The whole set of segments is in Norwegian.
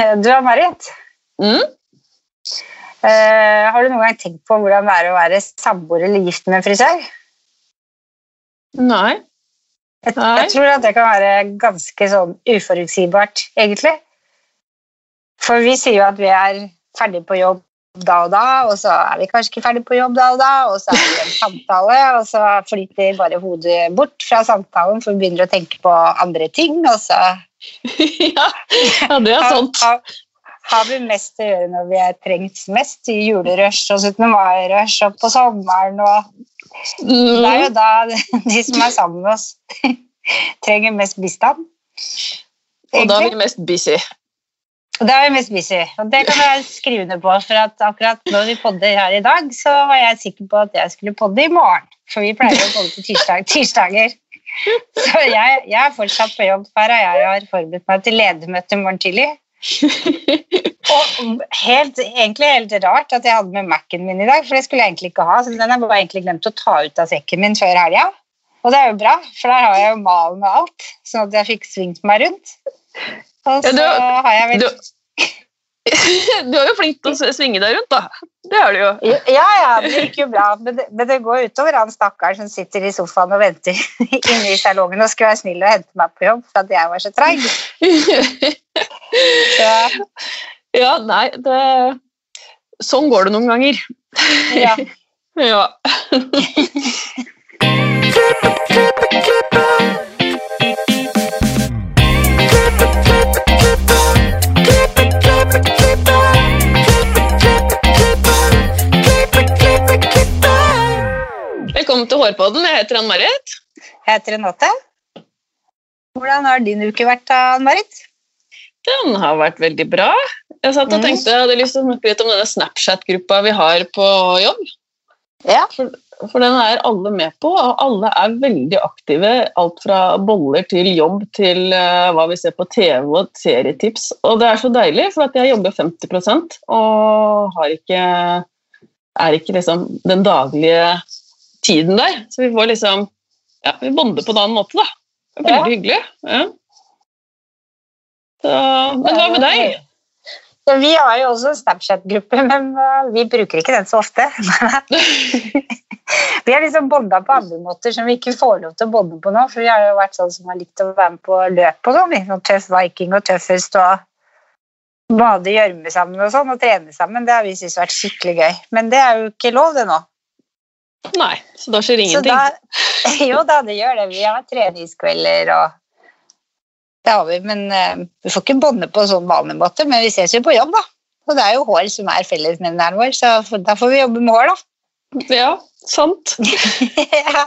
Du er Marit. Mm? Eh, har du noen gang tenkt på hvordan det er å være samboer eller gift med en frisør? Nei. Jeg, jeg tror at det kan være ganske sånn uforutsigbart, egentlig. For vi sier jo at vi er ferdig på jobb da og da, og så er vi kanskje ikke ferdig på jobb da og da, og så er det en samtale, og så flyter bare hodet bort fra samtalen, for vi begynner å tenke på andre ting, og så ja. ja, det er sant. har, har vi mest å gjøre når vi er trengt mest, i julerush og 17. mai-rush og på sommeren, og det er Mm. jo da de som er sammen med oss, trenger mest bistand. Og da er vi mest busy. Og da er vi mest busy, og det kan jeg skrive under på. For at akkurat når vi podder her i dag, så var jeg sikker på at jeg skulle podde i morgen. For vi pleier å podde på tirsdag, tirsdager. Så jeg, jeg er fortsatt på jobb Farah. jeg har forberedt meg til ledermøte i morgen tidlig. Og helt, egentlig helt rart at jeg hadde med Mac-en min i dag, for det skulle jeg egentlig ikke ha. Så den har jeg bare egentlig glemt å ta ut av sekken min før helga. Og det er jo bra, for der har jeg jo malen og alt, sånn at jeg fikk svingt meg rundt. Og Ja, så du- har jeg vel Du, du er jo flink til å svinge deg rundt, da. Det er du jo. Ja, ja, det gikk jo bra, men det, men det går utover han stakkaren som sitter i sofaen og venter inne i salongen og skulle være snill og hente meg på jobb for at jeg var så treig. Ja. ja, nei, det Sånn går det noen ganger. ja. Ja. Velkommen til Hårpodden. Jeg heter Ann-Marit. Jeg heter Renate. Hvordan har din uke vært, Ann-Marit? Den har vært veldig bra. Jeg satt og Mm. tenkte jeg hadde lyst til å snakke litt om denne Snapchat-gruppa vi har på jobb. Ja. For den er alle med på, og alle er veldig aktive. Alt fra boller til jobb til uh, hva vi ser på TV og serietips. Og det er så deilig, for at jeg jobber 50% og har ikke, er ikke liksom den daglige tiden der. Så vi får liksom ja, vi bonder på en annen måte, da. Det er Ja. veldig hyggelig. Ja. Så, men hva med deg? Ja, vi har jo også en Snapchat-gruppe, men uh, vi bruker ikke den så ofte. vi har liksom bonda på andre måter som vi ikke får lov til å bonde på nå. For vi har jo vært sånn som har likt å være med på løp og. Sånn Tøff Viking og tøffest og bade i gjørme sammen og sånn, og trene sammen. Det har vi syntes vært skikkelig gøy. Men det er jo ikke lov, det nå. Nei, så da skjer ingenting. da, jo da, det gjør det. Vi har treningskvelder og Det har vi, men uh, vi får ikke bonde på sånn vanlig måte. Men vi ses jo på jobb, da. Og det er jo hår som er fellesnevneren vår, så da får vi jobbe med hår, da. Ja, sant. Ja.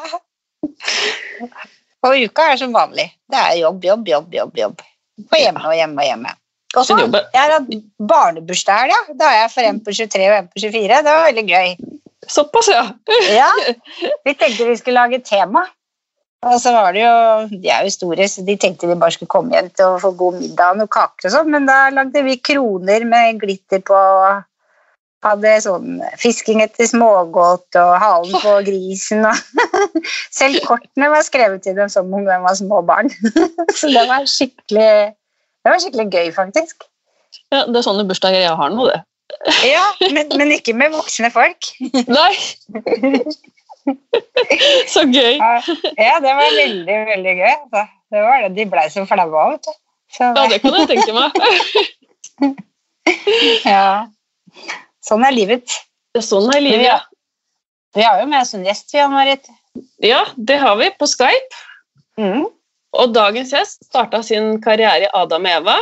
og uka er som vanlig. Det er jobb, jobb, jobb, jobb. jobb. Og hjemme og hjemme og hjemme. Og så jeg har hatt barnebursdag ja. Da har jeg for en på 23 og en på 24. Det var veldig gøy. Såpass, ja. Ja, vi tenkte vi skulle lage tema. Og så var det jo, De er jo store, så de tenkte de bare skulle komme hjem til å få god middag og noen kaker og sånn, men da lagde vi kroner med glitter på. Hadde sånn fisking etter smågodt og halen på grisen og Selv kortene var skrevet til dem som om de var små barn. Så det var skikkelig det var skikkelig gøy, faktisk. ja. Det er sånne bursdager jeg har nå, det. Ja, Men, men ikke med voksne folk. Nei! Så gøy. Ja, det var veldig, veldig gøy. Altså. Det var det. De blei så flaue av, vet du. Ja, det kan jeg tenke meg. ja. Sånn er livet. Sånn er livet, ja. Vi har jo med oss en gjest, Jan Marit. Ja, det har vi på Skype. Mm. Og dagens gjest starta sin karriere i Adam og Eva.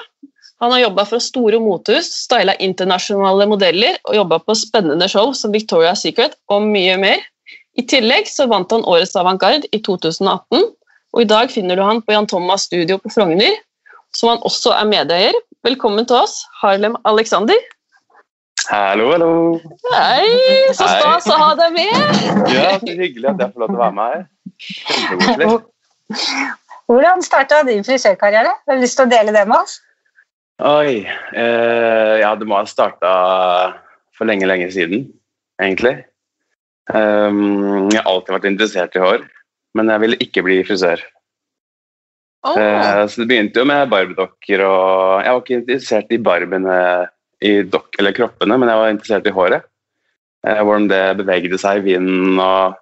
Han har jobba for store motehus, styla internasjonale modeller og jobba på spennende show som Victoria's Secret og mye mer. I tillegg så vant han Årets avantgarde i 2018, og i dag finner du han på Jan Thomas Studio på Frogner, som han også er medeier. Velkommen til oss, Harlem Alexander. Hallo, hallo. Hei, så stas å ha deg med! Ja, så hyggelig at jeg får lov til å være med her. Kjempekoselig. Hvordan starta din frisørkarriere? Har du lyst til å dele det med oss? Oi. Eh, ja, det må ha starta for lenge, lenge siden, egentlig. Um, jeg har alltid vært interessert i hår, men jeg ville ikke bli frisør. Oh. Eh, Så det begynte jo med barbedokker og jeg var ikke interessert i barbene i dok eller kroppene, men jeg var interessert i håret. Eh, Hvordan det bevegde seg i vinden, og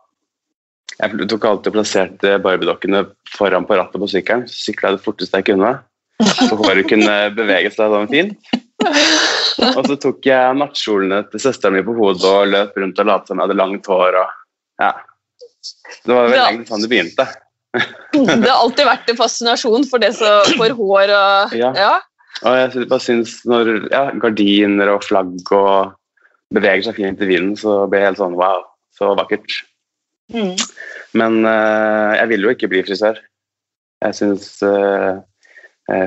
jeg tok alltid og plasserte barbedokkene foran på rattet på sykkelen, så sykla det forteste jeg kunne. Så håret kunne bevege seg sånn fint. Og så tok jeg nattkjolene til søsteren min på hodet og løp rundt og lot som jeg hadde langt hår. Og, ja. Det var vel egentlig sånn det begynte. det har alltid vært en fascinasjon for det som for hår og Ja. ja. Og jeg bare syns når ja, gardiner og flagg og beveger seg fint i vinden, så blir jeg helt sånn wow, så vakkert. Mm. Men uh, jeg ville jo ikke bli frisør. Jeg syns uh,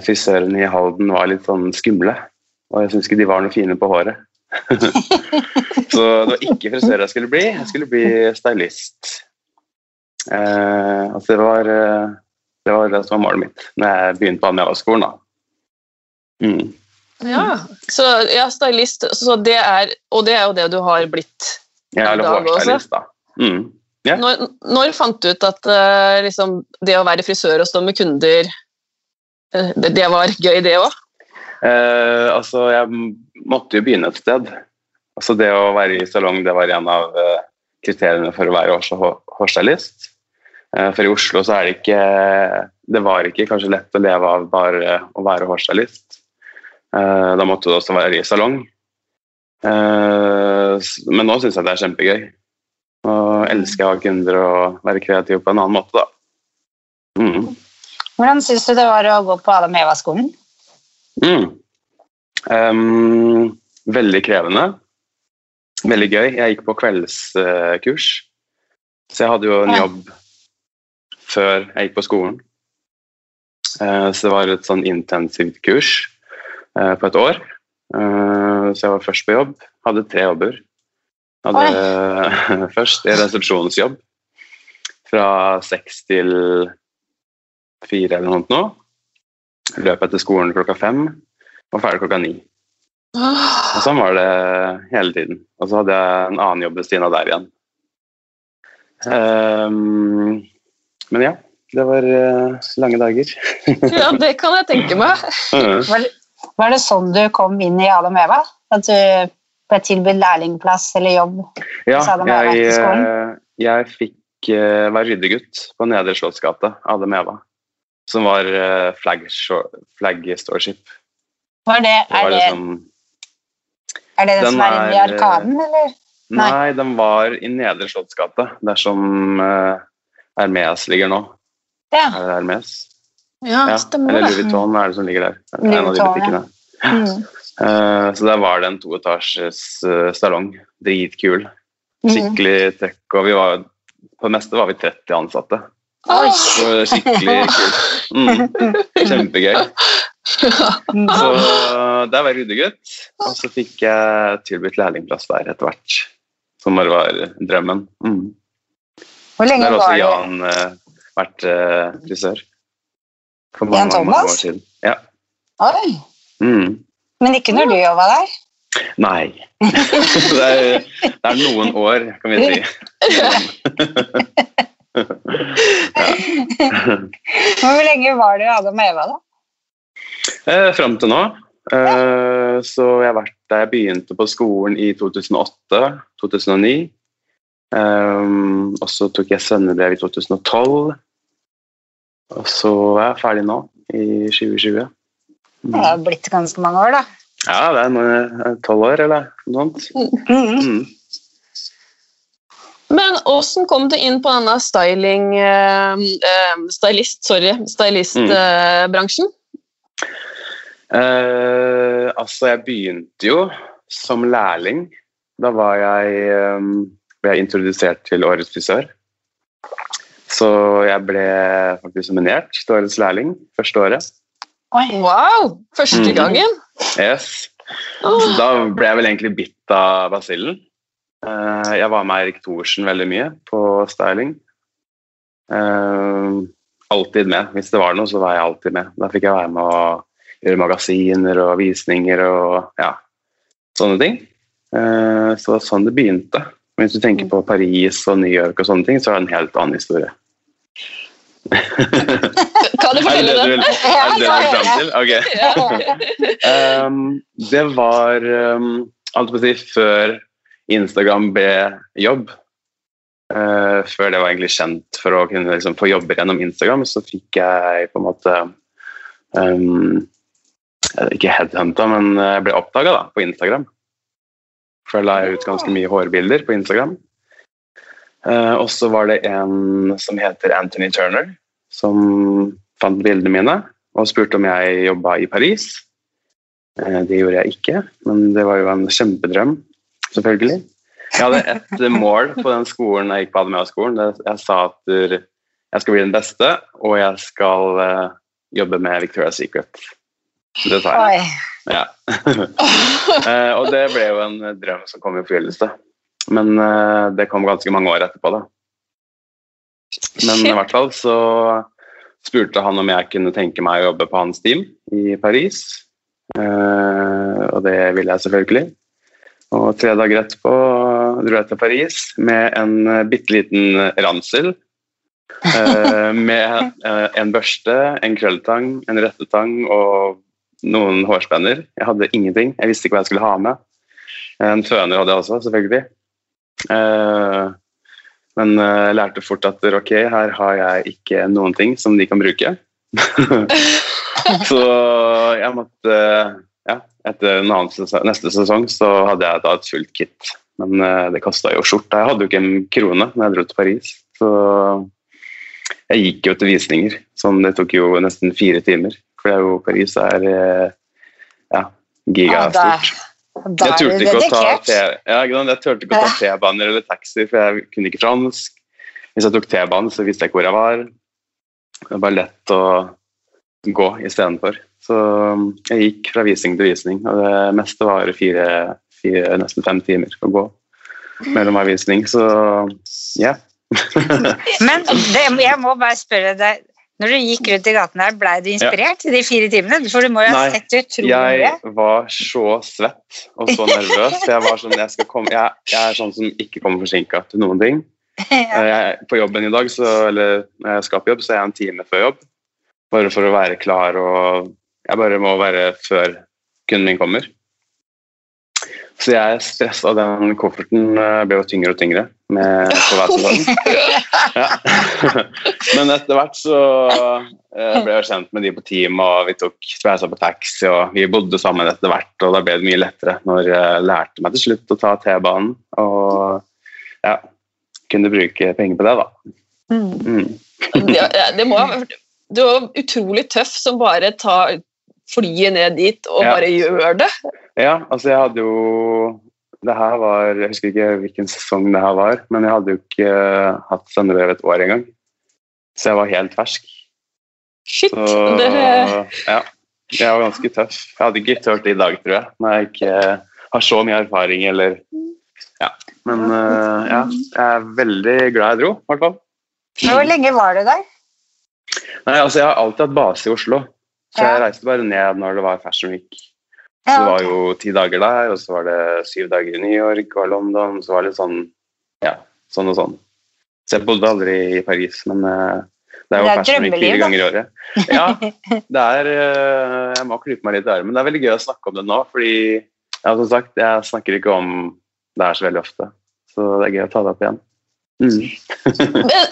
frisørene i Halden var litt sånn skumle. Og jeg syns ikke de var noe fine på håret. så det var ikke frisør jeg skulle bli, jeg skulle bli stylist. Eh, altså det, var, eh, det var det som var målet mitt når jeg begynte på Almeva-skolen. Mm. ja. Så ja, stylist, så det er Og det er jo det du har blitt. Ja, eller I dag også? hårstylist, da. Mm. Yeah. Når, når fant du ut at eh, liksom, det å være frisør og stå med kunder eh, det, var gøy, det òg? Eh, altså, jeg måtte jo begynne et sted. Altså, det å være i salong det var en av eh, kriteriene for å være hår- hår- hårstylist. Eh, for i Oslo så er det ikke Det var ikke kanskje lett å leve av bare å være hårstylist. Eh, da måtte du også være i salong. Eh, men nå syns jeg det er kjempegøy. Og elsker å ha kunder og være kreativ på en annen måte, da. Mm. Hvordan syns du det var å gå på Adam Heva-skolen? Mm. Um, veldig krevende. Veldig gøy. Jeg gikk på kveldskurs, så jeg hadde jo en Ja. jobb før jeg gikk på skolen. Uh, så det var et sånn intensivt kurs uh, på et år. Uh, så jeg var først på jobb. Hadde tre jobber. Hadde først en resepsjonsjobb fra seks til fire eller noe. nå. Løp etter skolen klokka fem og ferdig klokka ni. Og sånn var det hele tiden. Og så hadde jeg en annen jobb ved Stina der igjen. Um, men ja, det var eh, lange dager. Ja, det kan jeg tenke meg. Var det, var det sånn du kom inn i Adam Eva? At du ble tilbudt lærlingplass eller jobb? ja, jeg, eh, jeg fikk eh, være ryddegutt på Nedre Slottsgate, Adam Eva. Som var eh, flag, flag storeship. Var det, Det er, var det, liksom er det den som er inne i er, Arkaden, eller? Nei. Nei, den var i Nedre Slottsgate, der som uh, Hermes ligger nå. Ja. Er det Hermes? Ja, Ja, stemmer eller. Louis Vuitton er det som ligger der. Louis En av de Vuitton, ja. Mm. Uh, så der var det en toetasjes uh, salong. Dritkul. Mm. Skikkelig trekk. Og vi var, på det meste var vi 30 ansatte. Oi. Så det var skikkelig kult. Mm. Kjempegøy. Så der var jeg ryddegutt, og så fikk jeg tilbudt lærlingplass der etter hvert. Som bare var drømmen. Mm. Hvor lenge Der har også Jan eh, vært eh, frisør. For Jan Thomas? mange, mange år siden. Ja. Oi. Mm. Men ikke når du jobba der? Nei. det, er, det er noen år, kan vi si. Hvor lenge var du i Adam Eva, da? Eh, Fram til nå. Eh, så jeg har vært der jeg begynte på skolen i 2008-2009. Eh, og så tok jeg svennebrev i 2012. Og så er jeg ferdig nå, i 2020. Mm. Det har blitt ganske mange år, da. Ja, det er noe- tolv år, eller noe sånt. Mm. Mm. Åssen kom du inn på denne styling eh, eh, Stylist, sorry. Stylistbransjen? Eh, altså, jeg begynte jo som lærling. Da var jeg, um, ble jeg introdusert til Årets frisør. Så jeg ble faktisk nominert til Årets lærling første året. Oi. Wow! Første gangen? gangen? Yes. Oh. Da ble jeg vel egentlig bitt av basillen. Eh, jeg var med Eirik Thorsen veldig mye på styling. Eh, alltid med. Hvis det var noe, så var jeg alltid med. Da fikk jeg være med å gjøre magasiner og visninger og ja, sånne ting. Eh, så det var sånn det begynte. Men hvis du tenker på Paris og New York og sånne ting, så er det en helt annen historie. Kan du fortelle det er det det du vil fram til? Ok. Um, det var um, alt på å si før Instagram ble jobb. Uh, før det var egentlig kjent for å kunne liksom, få jobber gjennom Instagram, så fikk jeg på en måte um, Ikke headhunta, men jeg ble oppdaga på Instagram. For jeg la ut ganske mye hårbilder på Instagram. Uh, og så var det en som heter Anthony Turner, som fant bildene mine og spurte om jeg jobba i Paris. Uh, Det gjorde jeg ikke, men det var jo en kjempedrøm, selvfølgelig. Jeg hadde ett mål på den skolen jeg gikk på Ademea-skolen. Jeg sa at jeg skal bli den beste, og jeg skal eh, jobbe med Victoria's Secret. Det sa jeg. Ja. Eh, og det ble jo en drøm som kom i oppfyllelse. Men eh, det kom ganske mange år etterpå, da. Men i hvert fall så spurte han om jeg kunne tenke meg å jobbe på hans team i Paris. Eh, og det ville jeg selvfølgelig. Og tre dager etterpå dro jeg til Paris med en uh, bitte liten ransel. eh, med eh, en børste, en krølltang, en rettetang og noen hårspenner. Jeg hadde ingenting. Jeg visste ikke hva jeg skulle ha med. En føner hadde jeg også, selvfølgelig. Eh, men eh, jeg lærte fort at ok, her har jeg ikke noen ting som de kan bruke. så jeg måtte Ja, etter sesong, neste sesong så hadde jeg da et fullt kit. Men eh, det kosta jo skjorta. Jeg hadde jo ikke en krone når jeg dro til Paris. Så jeg gikk jo til visninger. Sånn, det tok jo nesten fire timer. For det er jo Paris er eh, ja, Ja, gigastort. Ta. Ja, jeg turte ikke å ta T-baner eller taxi, for jeg kunne ikke fransk. Hvis jeg tok T-banen, så visste jeg ikke hvor jeg var. Det var lett å gå istedenfor. Så um, jeg gikk fra visning til visning, og det meste var fire, fire nesten fem timer å gå mellom hver visning. Så ja. Men det, jeg må bare spørre deg, når du gikk rundt i gaten her, ble du inspirert i de fire timene? For du må jo ha Nei, sett utrolig. Jeg var så svett og så nervøs. Jeg, var sånn, jeg, komme, jeg, jeg er sånn som ikke kommer forsinka til noen ting. Jeg, på jobben i dag, så, eller når jeg skal på jobb, så er jeg en time før jobb. Bare for å være klar og Jeg bare må være før kunden min kommer. Så jeg stressa. Den kofferten eh, ble jo tyngre og tyngre med, på hver sesong. Ja. Men etter hvert så eh, ble jeg kjent med de på team, og vi tok tversa på taxi, og vi bodde sammen etter hvert, og da ble det mye lettere når jeg lærte meg til slutt å ta T-banen. Og ja, kunne bruke penger på det, da. Mm. Mm. Det, det må Du var utrolig tøff som bare tar flyet ned dit og Ja. bare gjør det. Ja, altså jeg hadde jo det her var, Jeg husker ikke hvilken sesong det her var, men jeg hadde jo ikke eh, hatt sendebrev et år engang. Så jeg var helt fersk. Shit. Så Det, ja, jeg var ganske tøff. Jeg hadde ikke turt det i dag, tror jeg, når jeg ikke har så mye erfaring eller Ja. Men eh, ja, jeg er veldig glad jeg dro, i hvert fall. Hvor lenge var du der? Nei, altså jeg har alltid hatt base i Oslo, så jeg reiste bare ned når det var Fashion Week. Så det var jo ti dager der, og så var det syv dager i New York og London. Så var det sånn ja, sånn og sånn. Så jeg bodde aldri i Paris, men eh, det er jo Fashion Week fire ganger i året. Ja, det er eh, Jeg må klype meg litt i armen. Det er veldig gøy å snakke om det nå, fordi ja, som sagt, jeg snakker ikke om det her så veldig ofte. Så det er gøy å ta det opp igjen. Mm.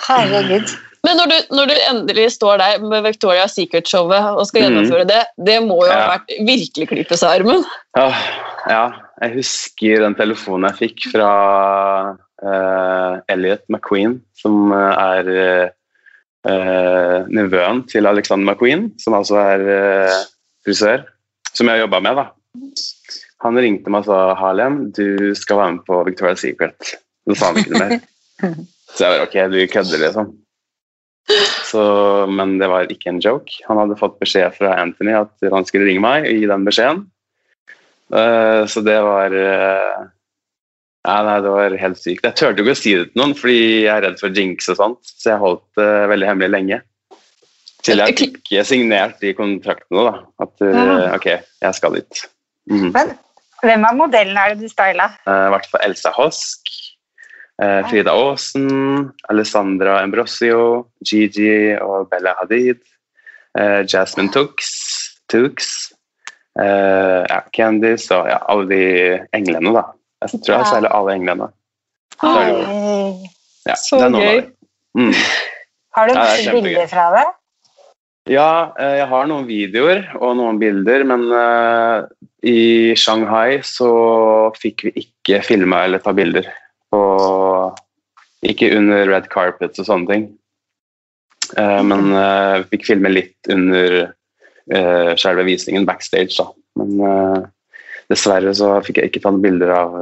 Herregud. Men når, du, når du endelig står der med Victoria's Secret-showet og skal gjennomføre gjennomføre det, det må jo ha vært virkelig klype seg i armen. Åh, ja, jeg husker den telefonen jeg fikk fra uh, Elliot McQueen, som eh, er uh, nevøen til Alexander McQueen, som altså er uh, frisør, som jeg har jobba med. da. Han ringte meg og sa Harlem, du skal være med på Victoria's Secret. Så sa han ikke noe mer. Så jeg var ok, du kødder, liksom. Så, men det var ikke en joke. Han hadde fått beskjed fra Anthony at han skulle ringe meg og gi den beskjeden. Uh, så det var uh, ja, nei, det var helt sykt. Jeg turte ikke å si det til noen, fordi jeg er redd for jinx og sånt. Så jeg holdt det veldig hemmelig lenge. Til jeg fikk signert de kontraktene, da. At eh, Ja. ok, jeg skal dit. Mm. Men hvem av modellene er det du styla? Eh, I hvert fall Elsa Hosk, eh, Frida Aasen, Alessandra Ambrosio, Gigi og Bella Hadid. eh, Jasmine Tooks, Tux eh, ja, Candice og ja, alle de englene, da. Jeg tror jeg Ja. seiler alle englene. Så. Ja, Så gøy. Mm. Har du masse bilder fra det? Ja, eh, jeg har noen videoer og noen bilder, men eh, i Shanghai så fikk vi ikke filma eller ta bilder. Og ikke under red carpets og sånne ting. Uh, men uh, fikk filme litt under uh, selve visningen backstage, da. Men dessverre så fikk jeg ikke tatt bilder av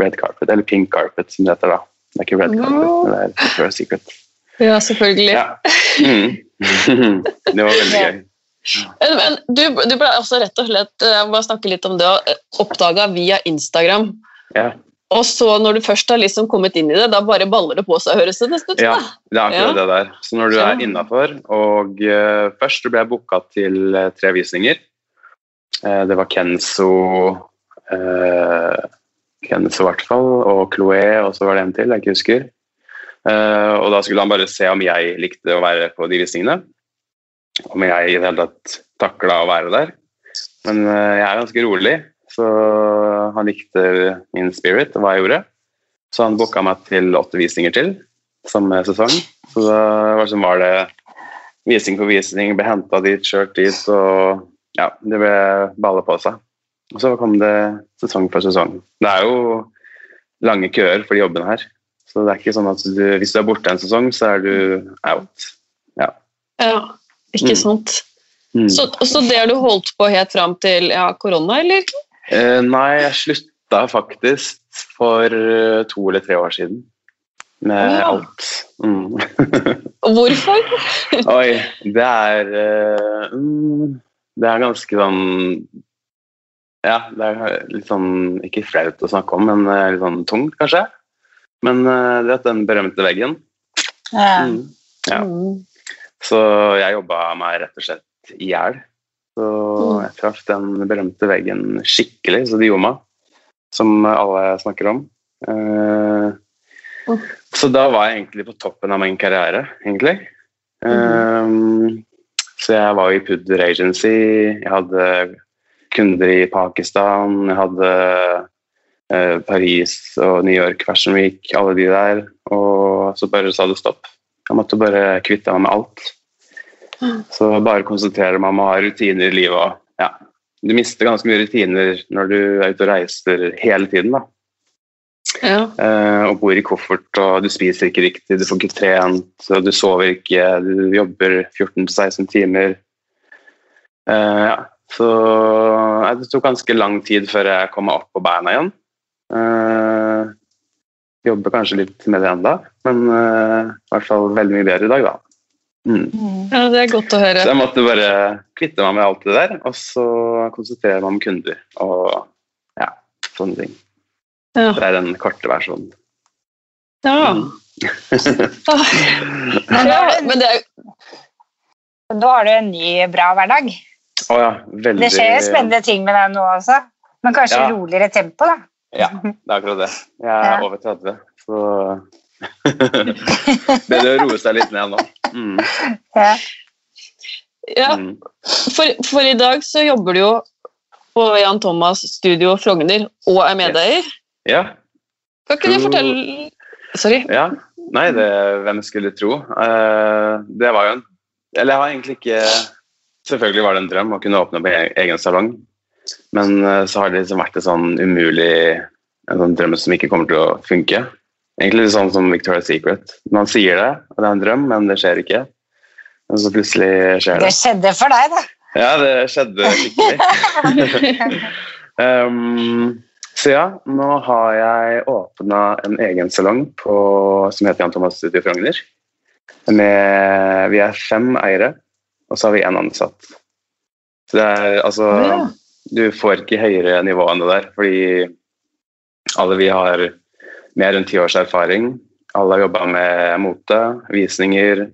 red carpet, eller pink carpet som det heter da. Det er ikke red carpet, No. det er Victoria's Secret. Ja, selvfølgelig. Ja. Mm. det var veldig gøy. Men, men du, du ble også rett og slett jeg må bare snakke litt om det, oppdaga via Instagram. Ja. Og så når du først har liksom kommet inn i det, da bare baller det på seg, høres det nesten ut som. Ja, det er akkurat Ja. det der. Så når du er innafor og uh, Først ble jeg booka til uh, tre visninger. Uh, det var Kenzo Kenzo i hvert fall, og Chloé, og så var det en til jeg ikke husker. Og da skulle han bare se om jeg likte å være på de visningene. Om jeg i det hele tatt takla å være der. Men jeg er ganske rolig, så han likte min spirit og hva jeg gjorde. Så han booka meg til åtte visninger til samme sesong. Så da var, det, var det visning på visning, ble henta dit, kjørt dit, og ja, det ble balle på seg. Og så kom det sesong for sesong. Det er jo lange køer for de jobbene her. Så det er ikke sånn at du, hvis du er borte en sesong, så er du out. Ja, ikke Mm. sant. Mm. Så, så det har du holdt på helt fram til ja, korona, eller? Eh, nei, jeg slutta faktisk for eh, to eller tre år siden. Med Ja. alt. Mm. Hvorfor? Oi, det er eh, mm, Det er ganske sånn Ja, det er litt sånn Ikke flaut å snakke om, men litt sånn tungt, kanskje. Men det er den berømte veggen. Ja. Mm. Ja. Mm. Så jeg jobba meg rett og slett i hjel. Så Mm. jeg traff den berømte veggen skikkelig, så det gjorde meg. Som alle snakker om. Eh, Mm. Så da var jeg egentlig på toppen av min karriere, egentlig. Eh, så jeg var i Pudder Agency, jeg hadde kunder i Pakistan, jeg hadde eh, Paris og New York Fashion Week, alle de der. Og så bare sa det stopp. Jeg måtte bare kvitte meg med alt. Så bare konsentrere meg om å ha rutiner i livet. Og, ja. Du mister ganske mye rutiner når du er ute og reiser hele tiden. da. Ja. Eh, og bor i koffert, og du spiser ikke riktig, du får ikke trent, du sover ikke, du jobber 14-16 timer. Eh, ja. Så ja, det tok ganske lang tid før jeg kom meg opp på beina igjen. Eh, jobber kanskje litt med det enda, men i hvert fall veldig mye bedre i dag, da. Mm. Ja, det er godt å høre. Så jeg måtte bare kvitte meg med alt det der, og så konsentrere meg om kunder og ja, sånne ting. Ja. Det er den korte versjonen. Ja. Mm. Ja, da men det er Nå har du en ny, bra hverdag. Å ja, veldig Det skjer spennende ting med deg nå også. Men kanskje Ja. roligere tempo, da. Ja, det er akkurat det. Jeg er Ja. over 30, så Bedre å roe seg litt ned nå. Mm. Ja. Ja, Mm. for, for i dag så jobber du jo på Jan Thomas Studio Frogner og er medeier. Ja, Kan ikke du fortelle Sorry. ja. Nei, det, hvem skulle tro? Uh, det var jo en Eller jeg har egentlig ikke Selvfølgelig var det en drøm å kunne åpne opp egen salong, men uh, så har det liksom vært et sånn umulig En sånn drøm som ikke kommer til å funke. Egentlig litt sånn som Victoria's Secret. Man sier det, og det er en drøm, men det skjer ikke. Og så plutselig skjer det. Det skjedde for deg, da. Ja, det skjedde skikkelig. um, så ja, nå har jeg åpna en egen salong på, som heter Jan Thomas Studio Frogner. Vi er fem eiere, og så har vi én ansatt. Så det er altså. Du får ikke høyere nivå enn det der, fordi alle vi har mer enn ti års erfaring. Alle har jobba med mote, visninger,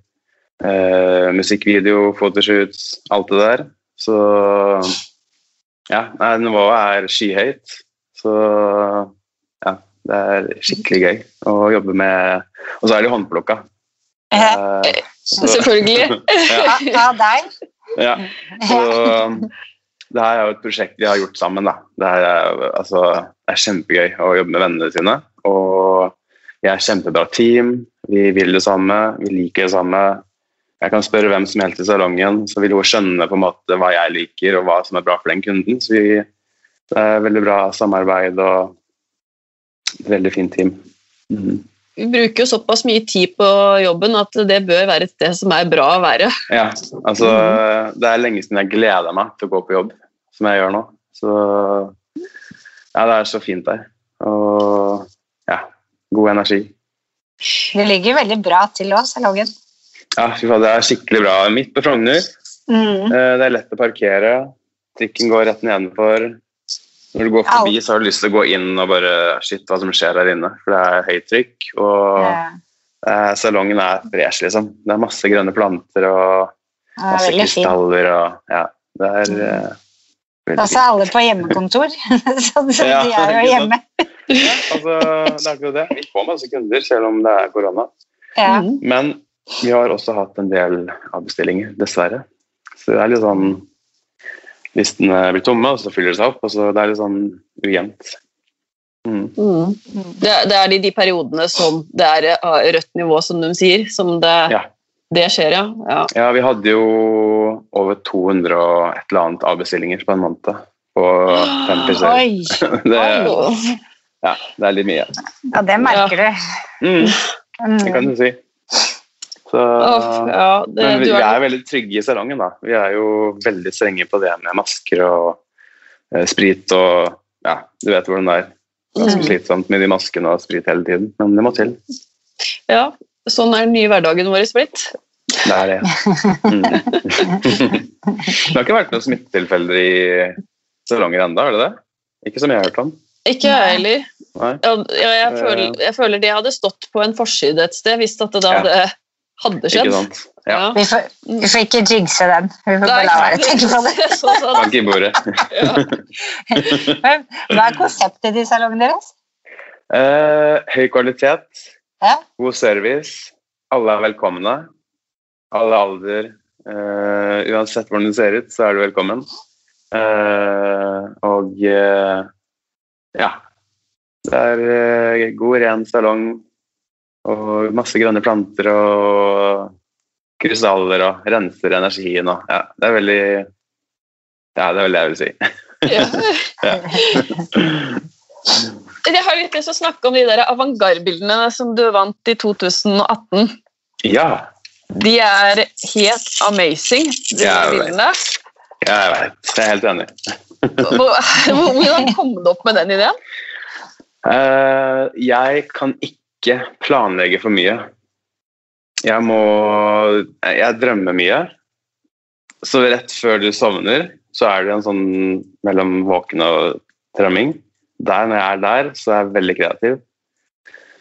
eh, musikkvideo, photoshoots, alt det der. Så ja, nivået er skyhøyt. Så ja, det er skikkelig gøy å jobbe med Og så er det håndplukka. Eh, så- Selvfølgelig. ja. Av deg. Ja. Så det her er jo et prosjekt vi har gjort sammen. Da. Det, her er, altså, det er kjempegøy å jobbe med vennene sine. Og vi er et kjempebra team. Vi vil det samme, vi liker det samme. Jeg kan spørre hvem som helst i salongen, så vil hun skjønne på en måte hva jeg liker og hva som er bra for den kunden. Så vi, det er veldig bra samarbeid og et veldig fint team. Mm. Vi bruker jo såpass mye tid på jobben at det bør være et sted som er bra å være. Ja, altså det er lenge siden jeg gleder meg til å gå på jobb, som jeg gjør nå. Så ja, det er så fint der. Og god energi. Det ligger veldig bra til òg, salongen. Ja, fy faen, det er skikkelig bra. Midt på Frogner. Mm. Eh, Det er lett å parkere. Trikken går rett nedenfor. Når du går forbi, så har du lyst til å gå inn og bare Shit, hva som skjer her inne? For det er høyt trykk, og yeah. eh, salongen er fresh, liksom. Det er masse grønne planter og masse krystaller og Ja, det er eh, veldig Og så er alle på hjemmekontor, så de er jo hjemme. Ja, altså, det er akkurat det. Vi får masse kunder selv om det er korona. Ja. Men vi har også hatt en del avbestillinger, dessverre. Så det er litt sånn Listene blir tomme, og så fyller det seg opp. og så Det er litt sånn ujevnt. Mm. Mm. Det, er- det er de, de periodene som det er eh, rødt nivå, som de sier, som det, Ja. det skjer, ja. ja. ja, vi hadde jo over 200 og et eller annet avbestillinger på en måned. På fem friserer. Ja, det er litt mye. Ja, det merker du. Mm, det kan Mm. du si. Så, Åh, ja, det, men vi, du vi er, er veldig trygge i salongen. da. Vi er jo veldig strenge på det med masker og eh, sprit og Ja, du vet hvordan det er. Ganske Mm. slitsomt med de maskene og sprit hele tiden, men det må til. ja, sånn er den nye hverdagen vår blitt. Det er det. Mm. det har ikke vært noen smittetilfeller i salonger ennå, har det det? Ikke som jeg har hørt om. Ikke jeg heller. Ja, jeg, Eh. føler, jeg føler det hadde stått på en forside et sted hvis at det da Ja. hadde, hadde skjedd. Ikke sant? Ja. Ja. Vi får, vi får ikke jinxe den. Vi får Nei, bare la være å tenke på det. Så, sånn. Bank i bordet. ja. Hva er konseptet i salongen deres? Eh, høy kvalitet, Ja. god service, alle er velkomne. Alle alder. eh, uansett hvordan du ser ut, så er du velkommen. Eh, og eh, ja. Det er eh, god, ren salong og masse grønne planter og krystaller og renser energien og Ja, det er veldig Ja, det er vel det jeg vil si. Ja. Jeg har litt lyst til å snakke om de der avantgarde-bildene som du vant i 2018. Ja, De er helt amazing, de Ja, bildene. Ja, jeg vet. Jeg er helt enig. Hvor- Hvordan kom du opp med den ideen? Uh, jeg kan ikke planlegge for mye. Jeg må Jeg drømmer mye. Så rett før du sovner, så er det en sånn mellom våken og drømming. Der, når jeg er der, så er jeg veldig kreativ.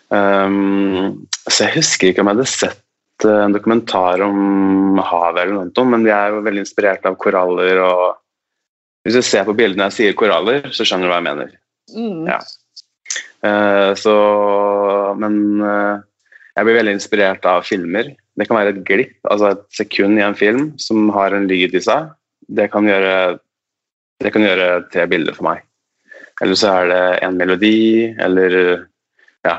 Um, så jeg husker ikke om jeg hadde sett eh, en dokumentar om havet eller noe, men jeg er jo veldig inspirert av koraller og Hvis du ser på bildene jeg sier koraller, så skjønner du hva jeg mener. Mm. Ja. Eh, så Men eh, jeg blir veldig inspirert av filmer. Det kan være et glipp, altså et sekund i en film som har en lyd i seg. Det kan gjøre, det kan gjøre tre bilder for meg. Eller så er det en melodi, eller ja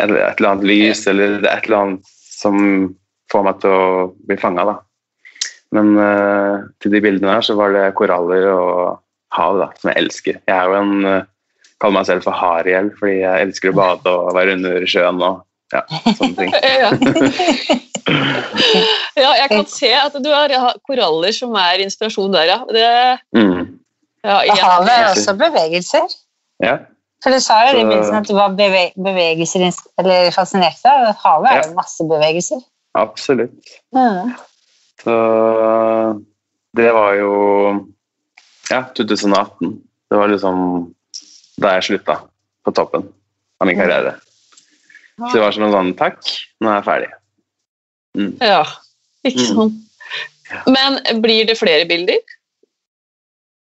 Et eller annet lys, eller er et eller annet som får meg til å bli fanga, da. Men uh, til de bildene her så var det koraller og hav, da, som jeg elsker. Jeg er jo en uh, kaller meg selv for hariel, fordi jeg elsker å bade og være under sjøen og ja, sånne ting. Ja. jeg kan se at du har koraller som er inspirasjon der, ja. Det, Mm. ja Og havet er også bevegelser. Ja, For du sa jo i begynnelsen at du var beve bevegelser eller fascinert av. Havet er jo masse bevegelser. absolutt. Mm. Så det var jo ja, 2018. Det var liksom da jeg slutta på toppen av min karriere. Så det var som en sånn takk, nå er jeg ferdig. Ja, ikke sant. Sånn. Men blir det flere bilder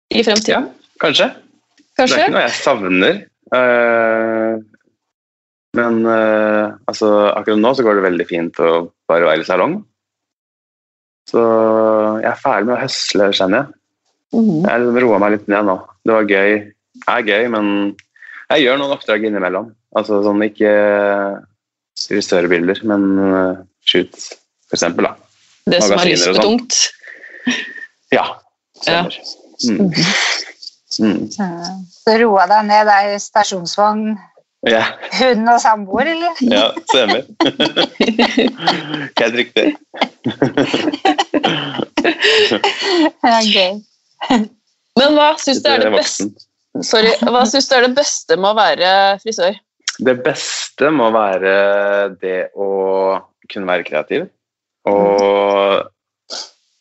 i Ja, fremtiden? kanskje. Det er ikke noe jeg savner. eh, men eh, altså, akkurat nå så går det veldig fint å bare være i salong. Så jeg er ferdig med å høsle, kjenner jeg. Mm. Jeg roa meg litt ned nå. Det var gøy. Det er gøy, men jeg gjør noen oppdrag innimellom. Altså sånn ikke frisørbilder, men uh, shoot, for eksempel, da. Det som er og sånn. lystbetungt. Ja. Stemmer. Mm. Mm. Så roa deg ned, det er stasjonsvogn, Ja, hund og samboer, eller? ja, stemmer. Helt riktig. Ja, gøy. Men hva syns du er det Det er beste. Sorry, hva synes du er det beste med å være frisør? Det beste må være det å kunne være kreativ. Og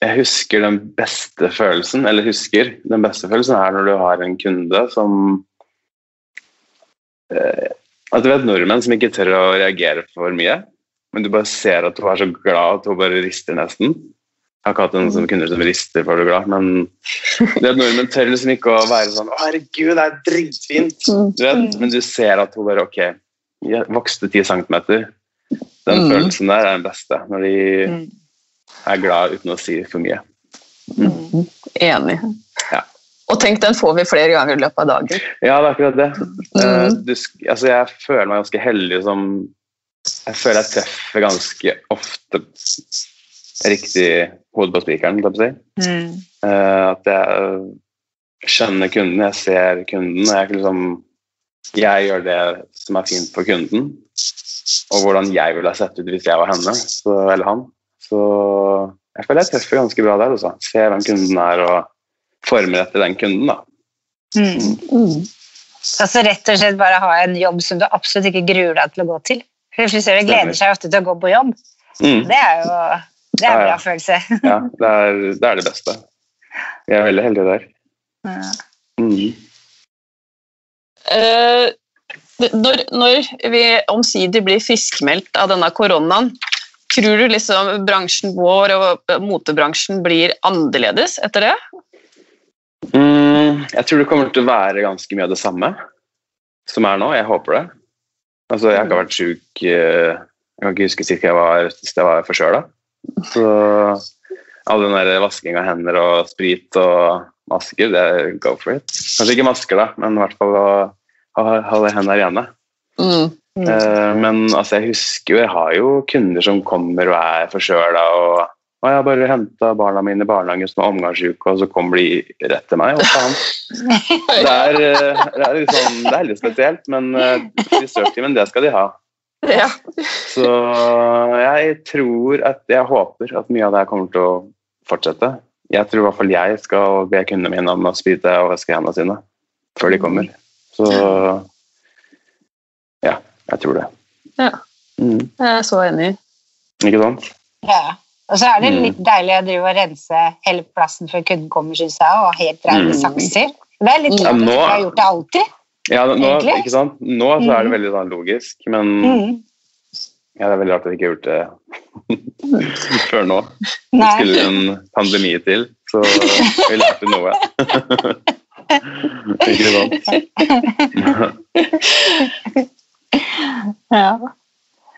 jeg husker den beste følelsen, eller husker den beste følelsen er når du har en kunde som At du vet nordmenn som ikke tør å reagere for mye, men du bare ser at hun er så glad at hun bare rister nesten. Jeg har ikke hatt en sånn kunde som rister for å bli glad, men det at nordmenn tør liksom ikke å være sånn 'Å, herregud, det er dritfint', du vet? men du ser at hun bare Ok, jeg vokste ti centimeter. Den Mm. følelsen der er den beste, når de Mm. er glad uten å si for mye. Enig. Ja. Og tenk, den får vi flere ganger i løpet av dagen. Ja, det er akkurat det. Eh, Mm. du, altså, jeg føler meg ganske heldig som Jeg føler jeg treffer ganske ofte riktig hode på spikeren, holdt jeg på å si. Mm. Eh, at jeg skjønner kunden, jeg ser kunden, og jeg, liksom, jeg gjør det som er fint for kunden. Og hvordan jeg ville ha sett ut hvis jeg var henne så, eller han. Så jeg føler jeg treffer ganske bra der. Også. Ser hvem kunden er og former etter den kunden. da. Mm. Altså rett og slett bare ha en jobb som du absolutt ikke gruer deg til å gå til. For Frisører gleder seg ofte til å gå på jobb. Mm. Det er jo det er Ja, en ja. bra følelse. Ja, det er, det er det beste. Vi er veldig heldige der. Ja. Mm. Eh, når, når vi omsider blir friskmeldt av denne koronaen, tror du liksom bransjen vår og motebransjen blir annerledes etter det? Mm, jeg tror det kommer til å være ganske mye av det samme som er nå. Jeg håper det. Altså, jeg har ikke vært sjuk eh, Jeg kan ikke huske sist jeg var, sist jeg var forkjøla. Så all den der vasking av hender og sprit og masker, det er go for it. Kanskje ikke masker, da, men i hvert fall å ha, ha hendene rene. Mm. Mm. Men altså, jeg husker jo Jeg har jo kunder som kommer og er forkjøla og og jeg har bare henta barna mine i barnehagen som er omgangsuke, og så kommer de rett til meg. Hva faen? Det er, eh, det er, liksom, det er litt spesielt, men eh, frisørtimen, det skal de ha. Ja. Så jeg tror at Jeg håper at mye av det her kommer til å fortsette. Jeg tror i hvert fall jeg skal be kundene mine om å sprite og vaske hendene sine før de kommer. Så ja, jeg tror det. Ja. Mm, Jeg er så enig. ikke sant? Ja. Og så er det Mm. litt deilig å drive og rense hele plassen før kunden kommer, syns jeg, og helt reine Mm. sakser. Det er litt Ja, rart nå- har gjort det alltid. Ja, nå, Egentlig. ikke sant? nå så er det Mm. veldig sånn logisk, men Mm. ja, det er veldig rart at jeg ikke har gjort det før nå. Det skulle en pandemi til, så vi lærte noe. ikke sant? Ja.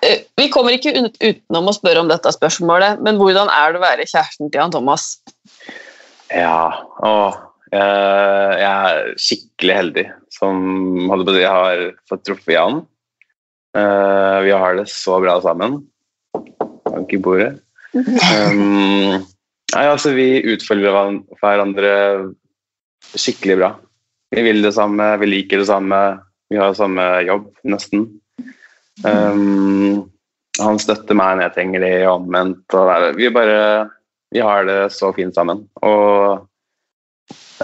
Eh, Vi kommer ikke utenom å spørre om dette spørsmålet, men hvordan er det å være kjæresten til han Thomas? Ja, å, jeg, jeg er skikkelig heldig som jeg har fått truffet Jan. Eh, vi har det så bra sammen. Bank i bordet. Um, nei, altså, vi utfølger hverandre skikkelig bra. Vi vil det samme, vi liker det samme, vi har samme jobb, nesten. Um, han støtter meg når jeg trenger det, og omvendt. Og vi bare vi har det så fint sammen. Og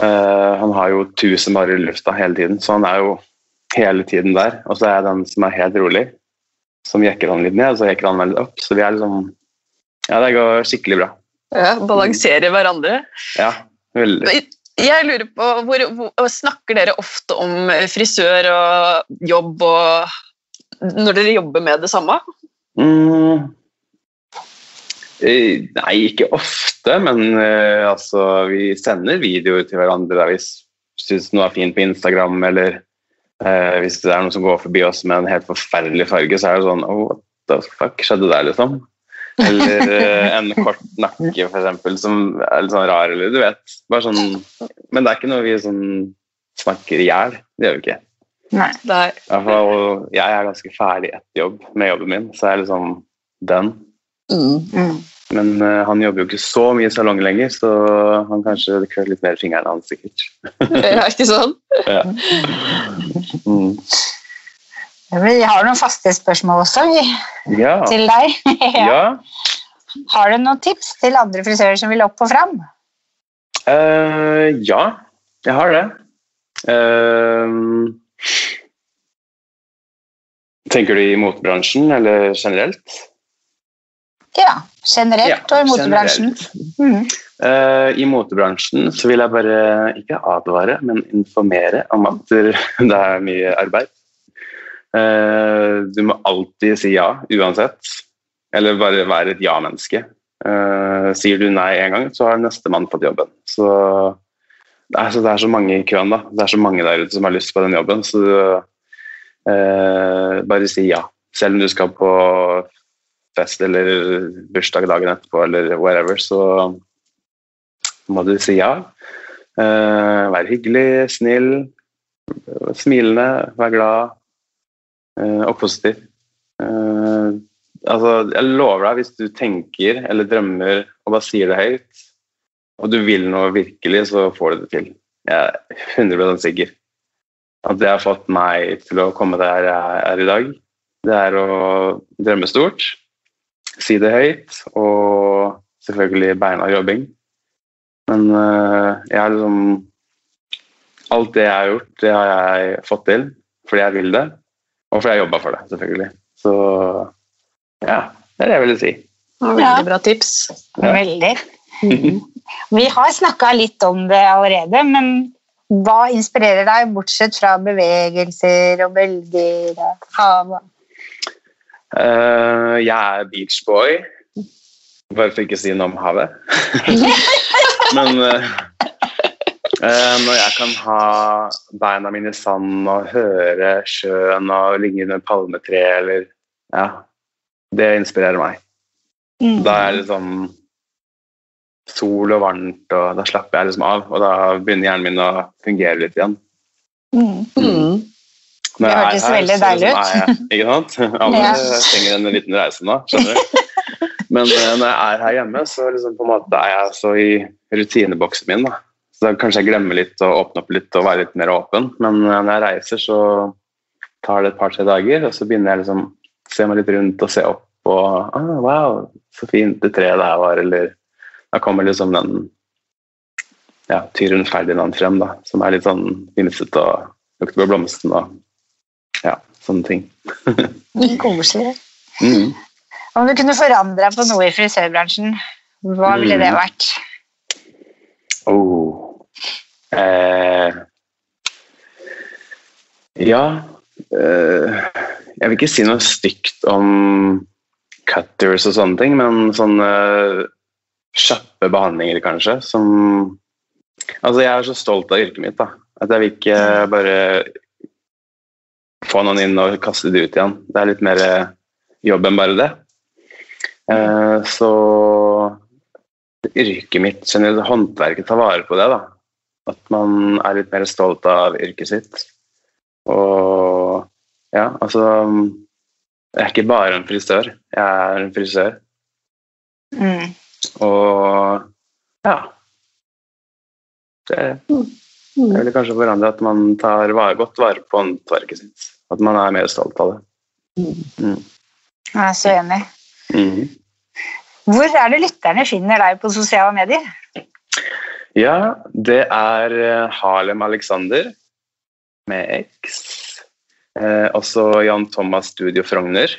uh, han har jo tusen barer i lufta hele tiden, så han er jo hele tiden der. Og så er jeg den som er helt rolig, som jekker han litt ned, og så jekker han meg litt opp. Så vi er liksom Ja, det går skikkelig bra. Ja, Balanserer hverandre. Ja, veldig. Jeg lurer på, hvor, hvor, Snakker dere ofte om frisør og jobb og når dere jobber med det samme? Mm. Eh, Nei, ikke ofte, men uh, altså, vi sender videoer til hverandre der vi syns noe er fint på Instagram, eller uh, hvis det er noen som går forbi oss med en helt forferdelig farge, så er det sånn oh, What the fuck skjedde der, liksom? Eller uh, en kort nakke, for eksempel, som er litt sånn rar, eller du vet. Bare sånn, men det er ikke noe vi sånn snakker i hjel. Det gjør vi ikke. Nei. Nei. Jeg er ganske ferdig etter jobb med jobben min, så jeg er liksom den. Mm. Men uh, han jobber jo ikke så mye i salong lenger, så han kanskje klør litt mer i fingeren hans, sikkert. Ja, ikke sånn? Ja. Mm. Vi har noen faste spørsmål også vi, Ja. til deg. ja. ja. Har du noen tips til andre frisører som vil opp og fram? Uh, ja, jeg har det. Eh, tenker du i motebransjen eller generelt? Ja, generelt Ja, og i motebransjen. Mm. Uh, I motebransjen så vil jeg bare ikke advare, men informere om at det er mye arbeid. Uh, du må alltid si ja, uansett. Eller bare være et ja-menneske. Uh, sier du nei en gang, så har nestemann fått jobben. Så det, er, så det er så mange i køen, da. Det er så mange der ute som har lyst på den jobben. Så bare si ja. Selv om du skal på fest eller bursdag dagen etterpå eller whatever, så må du si ja. Eh, vær hyggelig, snill, smilende, vær glad eh, og positiv. Eh, altså, jeg lover deg, hvis du tenker eller drømmer og bare sier det høyt, og du vil noe virkelig, så får du det til. Jeg er 100 sikker. At det har fått meg til å komme der jeg er i dag, det er å drømme stort, si det høyt og selvfølgelig beina jobbing. Men eh, jeg har liksom Alt det jeg har gjort, det har jeg fått til fordi jeg vil det, og fordi jeg jobba for det, selvfølgelig. Så ja, det er det jeg ville si. Veldig bra tips. Ja. Veldig. Vi har snakka litt om det allerede, men hva inspirerer deg, bortsett fra bevegelser og bølger og hav? Uh, jeg er beachboy, bare for ikke å si noe om havet. Men uh, uh, når jeg kan ha beina mine i sand og høre sjøen og ligge under et palmetre eller Ja, det inspirerer meg. Mm. Da er jeg liksom sol og varmt, og da slapper jeg liksom av. Og da begynner hjernen min å fungere litt igjen. Mm. Mm. Det hørtes veldig deilig liksom er jeg- Ikke sant? Alle Ja. trenger en liten reise nå, skjønner du. Men eh, når jeg er her hjemme, så liksom på en måte er jeg så i rutineboksen min. da. Så da kanskje jeg glemmer litt å åpne opp litt og være litt mer åpen. Men eh, når jeg reiser, så tar det et par-tre dager, og så begynner jeg liksom se meg litt rundt og se opp og ah, Wow, så fint det treet der var, eller Da kommer liksom den ja, Tyrun Ferdinand frem, da, som er litt sånn vimsete og lukter på blomsten og ja, sånne ting. Koselig. Mm. Om du kunne forandra på noe i frisørbransjen, hva ville det Mm. vært? Oh. Eh. Ja eh. Jeg vil ikke si noe stygt om cutters og sånne ting, men sånne kjappe behandlinger, kanskje, som Altså, jeg er så stolt av yrket mitt, da. At jeg vil ikke bare få noen inn og kaste det ut igjen. Det er litt mer jobb enn bare det. Eh, så yrket mitt, generelt håndverket, tar vare på det. da. At man er litt mer stolt av yrket sitt. Og ja, altså Jeg er ikke bare en frisør, jeg er en frisør. Mm. Og ja. Det det ville kanskje forandre at man tar godt vare på håndverket sitt. At man er mer stolt av det. Jeg er så enig. Mm. Hvor er det lytterne finner deg på sosiale medier? Ja, det er eh, Harlem Alexander med X. Eh, også Jan Thomas Studio Frogner.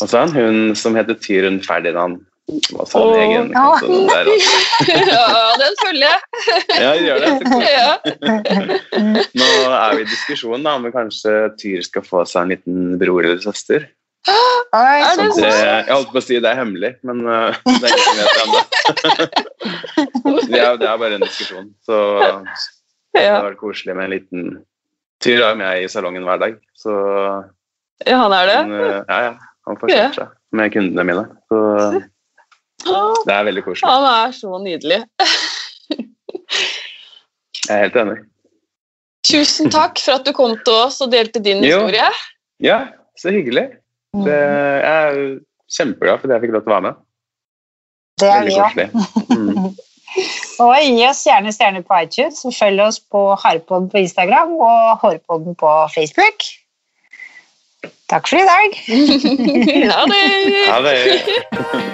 Og så er han hun som heter Tyren Ferdinand. En Åh. egen konto der altså. Ja, den følger jeg. Ja, gjør det. Ja. Nå er vi i diskusjon da, om kanskje Tyr skal få seg en liten bror eller søster. Oi, Er så det Det, jeg holdt på å si det er hemmelig, men uh, det er ingen som vet det ennå. det, er- det er bare en diskusjon. Så det Ja. hadde vært koselig med en liten Tyr er jo med i salongen hver dag, så ja, han er det. men, uh, ja, ja, han får kjøpt seg. med kundene mine. Så det er veldig koselig. Han er så nydelig. Jeg er helt enig. Tusen takk for at du kom til oss og delte din Jo. historie. Ja, så hyggelig. Det, jeg er kjempeglad for at jeg fikk lov til å være med. Det er Veldig vi òg. Mm. Og gi oss gjerne stjerner på iTunes, og følg oss på Harpodden på Instagram og Hårpodden på Facebook. Takk for i dag. ha det Ha det